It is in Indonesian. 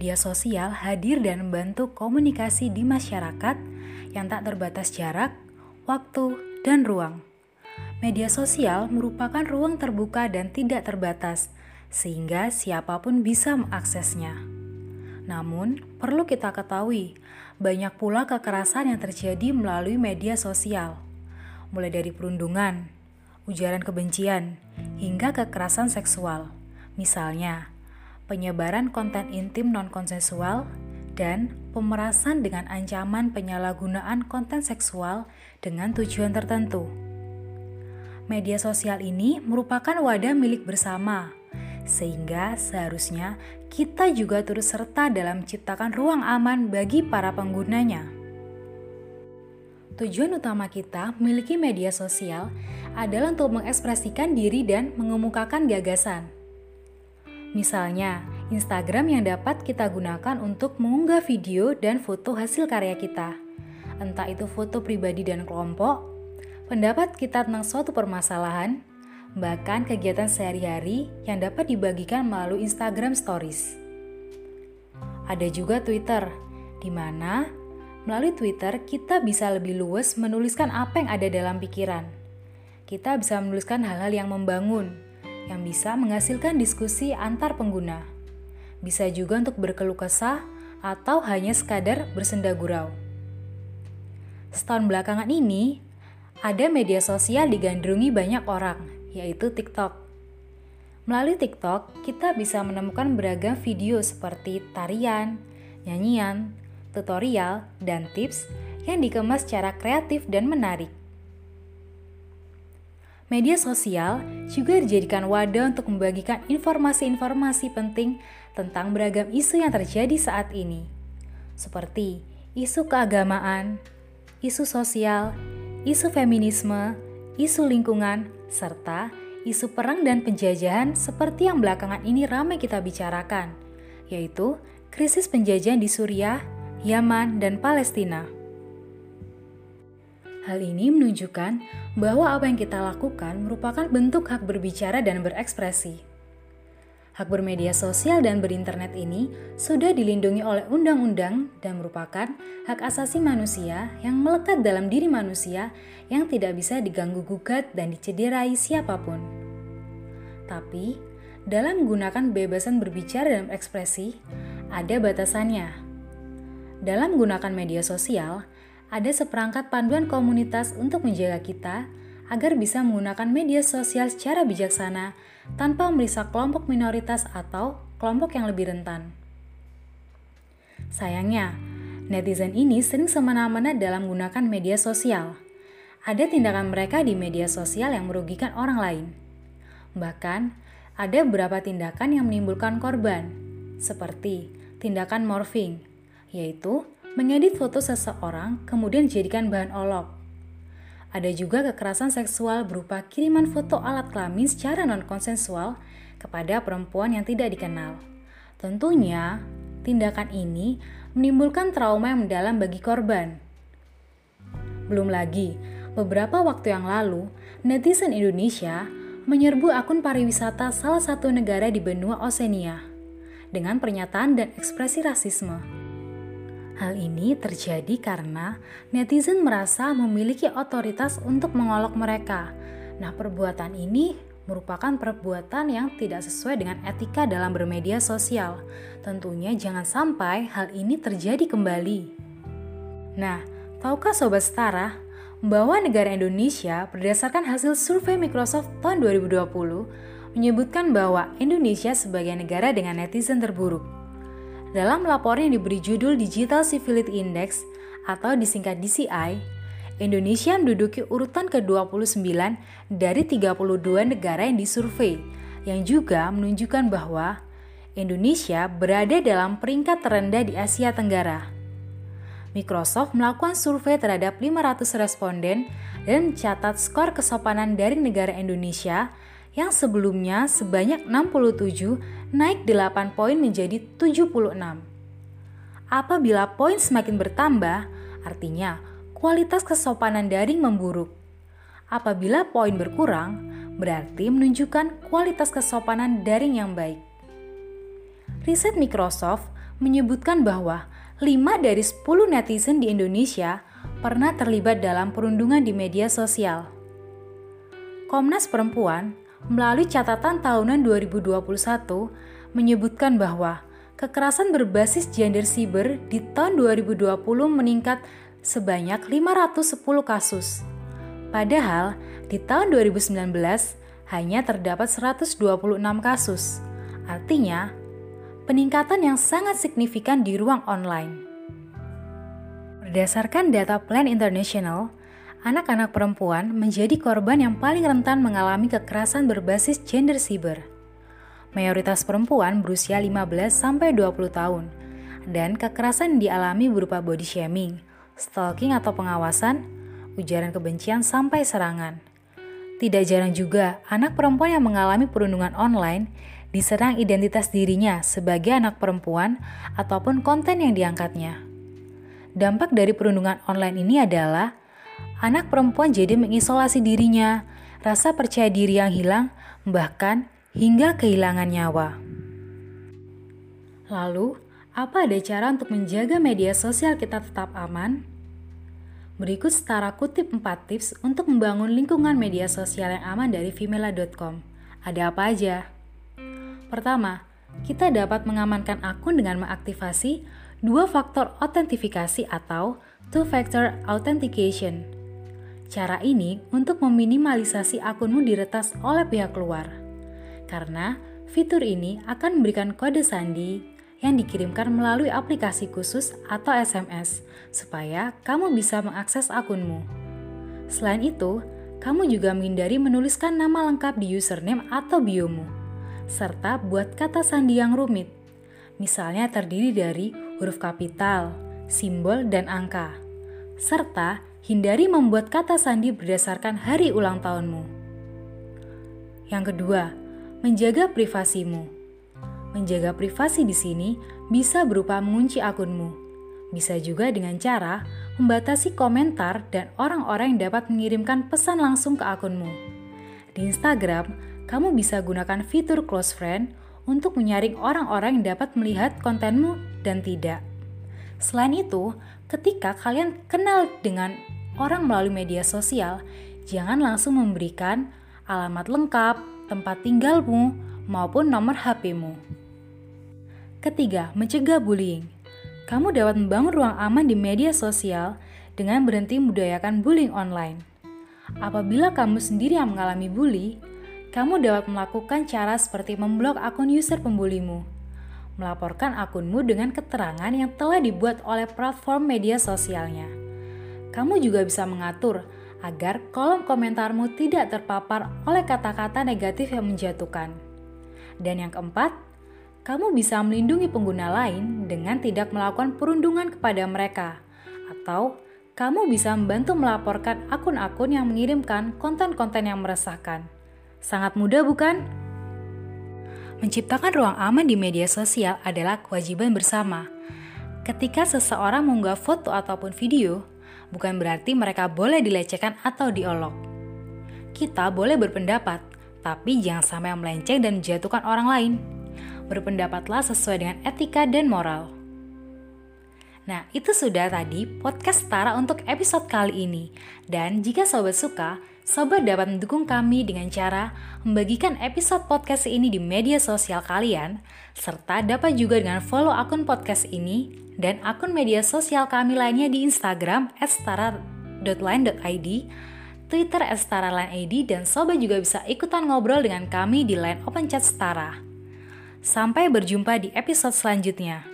Media sosial hadir dan membantu komunikasi di masyarakat yang tak terbatas jarak, waktu, dan ruang. Media sosial merupakan ruang terbuka dan tidak terbatas, sehingga siapa pun bisa mengaksesnya. Namun, perlu kita ketahui, banyak pula kekerasan yang terjadi melalui media sosial, mulai dari perundungan, ujaran kebencian, hingga kekerasan seksual. Misalnya, penyebaran konten intim non-konsensual, dan pemerasan dengan ancaman penyalahgunaan konten seksual dengan tujuan tertentu. Media sosial ini merupakan wadah milik bersama, sehingga seharusnya kita juga turut serta dalam menciptakan ruang aman bagi para penggunanya. Tujuan utama kita memiliki media sosial adalah untuk mengekspresikan diri dan mengemukakan gagasan. Misalnya, Instagram yang dapat kita gunakan untuk mengunggah video dan foto hasil karya kita. Entah itu foto pribadi dan kelompok, pendapat kita tentang suatu permasalahan, bahkan kegiatan sehari-hari yang dapat dibagikan melalui Instagram Stories. Ada juga Twitter, di mana melalui Twitter kita bisa lebih luas menuliskan apa yang ada dalam pikiran. Kita bisa menuliskan hal-hal yang membangun, yang bisa menghasilkan diskusi antar pengguna. Bisa juga untuk berkeluh kesah atau hanya sekadar bersenda gurau. Setahun belakangan ini, ada media sosial digandrungi banyak orang, yaitu TikTok. Melalui TikTok, kita bisa menemukan beragam video seperti tarian, nyanyian, tutorial, dan tips yang dikemas secara kreatif dan menarik. Media sosial juga dijadikan wadah untuk membagikan informasi-informasi penting tentang beragam isu yang terjadi saat ini, seperti isu keagamaan, isu sosial, isu feminisme, isu lingkungan, serta isu perang dan penjajahan seperti yang belakangan ini ramai kita bicarakan, yaitu krisis penjajahan di Suriah, Yaman, dan Palestina. Hal ini menunjukkan bahwa apa yang kita lakukan merupakan bentuk hak berbicara dan berekspresi. Hak bermedia sosial dan berinternet ini sudah dilindungi oleh undang-undang dan merupakan hak asasi manusia yang melekat dalam diri manusia yang tidak bisa diganggu-gugat dan dicederai siapa pun. Tapi, dalam menggunakan kebebasan berbicara dan berekspresi, ada batasannya. Dalam menggunakan media sosial, ada seperangkat panduan komunitas untuk menjaga kita agar bisa menggunakan media sosial secara bijaksana tanpa merusak kelompok minoritas atau kelompok yang lebih rentan. Sayangnya, netizen ini sering semena-mena dalam menggunakan media sosial. Ada tindakan mereka di media sosial yang merugikan orang lain. Bahkan, ada beberapa tindakan yang menimbulkan korban, seperti tindakan morphing, yaitu mengedit foto seseorang kemudian dijadikan bahan olok. Ada juga kekerasan seksual berupa kiriman foto alat kelamin secara non-konsensual kepada perempuan yang tidak dikenal. Tentunya, tindakan ini menimbulkan trauma yang mendalam bagi korban. Belum lagi, beberapa waktu yang lalu, netizen Indonesia menyerbu akun pariwisata salah satu negara di benua Oseania dengan pernyataan dan ekspresi rasisme. Hal ini terjadi karena netizen merasa memiliki otoritas untuk mengolok mereka. Nah, perbuatan ini merupakan perbuatan yang tidak sesuai dengan etika dalam bermedia sosial. Tentunya jangan sampai hal ini terjadi kembali. Nah, tahukah sobat setara bahwa negara Indonesia berdasarkan hasil survei Microsoft tahun 2020 menyebutkan bahwa Indonesia sebagai negara dengan netizen terburuk. Dalam laporan yang diberi judul Digital Civility Index atau disingkat DCI, Indonesia menduduki urutan ke-29 dari 32 negara yang disurvei, yang juga menunjukkan bahwa Indonesia berada dalam peringkat terendah di Asia Tenggara. Microsoft melakukan survei terhadap 500 responden dan mencatat skor kesopanan dari negara Indonesia yang sebelumnya sebanyak 67 naik 8 poin menjadi 76. Apabila poin semakin bertambah, artinya kualitas kesopanan daring memburuk. Apabila poin berkurang, berarti menunjukkan kualitas kesopanan daring yang baik. Riset Microsoft menyebutkan bahwa 5 dari 10 netizen di Indonesia pernah terlibat dalam perundungan di media sosial. Komnas Perempuan melalui catatan tahunan 2021 menyebutkan bahwa kekerasan berbasis gender siber di tahun 2020 meningkat sebanyak 510 kasus. Padahal di tahun 2019 hanya terdapat 126 kasus. Artinya, peningkatan yang sangat signifikan di ruang online. Berdasarkan data Plan International, anak-anak perempuan menjadi korban yang paling rentan mengalami kekerasan berbasis gender siber. Mayoritas perempuan berusia 15 sampai 20 tahun dan kekerasan dialami berupa body shaming, stalking atau pengawasan, ujaran kebencian sampai serangan. Tidak jarang juga anak perempuan yang mengalami perundungan online diserang identitas dirinya sebagai anak perempuan ataupun konten yang diangkatnya. Dampak dari perundungan online ini adalah anak perempuan jadi mengisolasi dirinya, rasa percaya diri yang hilang, bahkan hingga kehilangan nyawa. Lalu, apa ada cara untuk menjaga media sosial kita tetap aman? Berikut setara kutip 4 tips untuk membangun lingkungan media sosial yang aman dari Vimela.com. Ada apa aja? Pertama, kita dapat mengamankan akun dengan mengaktifasi dua faktor autentifikasi atau two-factor authentication. Cara ini untuk meminimalisasi akunmu diretas oleh pihak luar. Karena fitur ini akan memberikan kode sandi yang dikirimkan melalui aplikasi khusus atau SMS, supaya kamu bisa mengakses akunmu. Selain itu, kamu juga menghindari menuliskan nama lengkap di username atau biomu, serta buat kata sandi yang rumit. Misalnya terdiri dari huruf kapital, simbol, dan angka. Serta hindari membuat kata sandi berdasarkan hari ulang tahunmu. Yang kedua, menjaga privasimu. Menjaga privasi di sini bisa berupa mengunci akunmu. Bisa juga dengan cara membatasi komentar dan orang-orang yang dapat mengirimkan pesan langsung ke akunmu. Di Instagram, kamu bisa gunakan fitur close friend untuk menyaring orang-orang yang dapat melihat kontenmu dan tidak. Selain itu, ketika kalian kenal dengan orang melalui media sosial, jangan langsung memberikan alamat lengkap, tempat tinggalmu, maupun nomor HP-mu. Ketiga, mencegah bullying. Kamu dapat membangun ruang aman di media sosial dengan berhenti membudayakan bullying online. Apabila kamu sendiri yang mengalami bully, kamu dapat melakukan cara seperti memblok akun user pembulimu, melaporkan akunmu dengan keterangan yang telah dibuat oleh platform media sosialnya. Kamu juga bisa mengatur agar kolom komentarmu tidak terpapar oleh kata-kata negatif yang menjatuhkan. Dan yang keempat, kamu bisa melindungi pengguna lain dengan tidak melakukan perundungan kepada mereka, atau kamu bisa membantu melaporkan akun-akun yang mengirimkan konten-konten yang meresahkan. Sangat mudah, bukan? Menciptakan ruang aman di media sosial adalah kewajiban bersama. Ketika seseorang mengunggah foto ataupun video, bukan berarti mereka boleh dilecehkan atau diolok. Kita boleh berpendapat, tapi jangan sampai melenceng dan menjatuhkan orang lain berpendapatlah sesuai dengan etika dan moral. Nah, itu sudah tadi podcast Tara untuk episode kali ini. Dan jika sobat suka, sobat dapat mendukung kami dengan cara membagikan episode podcast ini di media sosial kalian, serta dapat juga dengan follow akun podcast ini dan akun media sosial kami lainnya di Instagram @stara.line.id, Twitter @stara.line.id, dan sobat juga bisa ikutan ngobrol dengan kami di line Open Chat Stara. Sampai berjumpa di episode selanjutnya.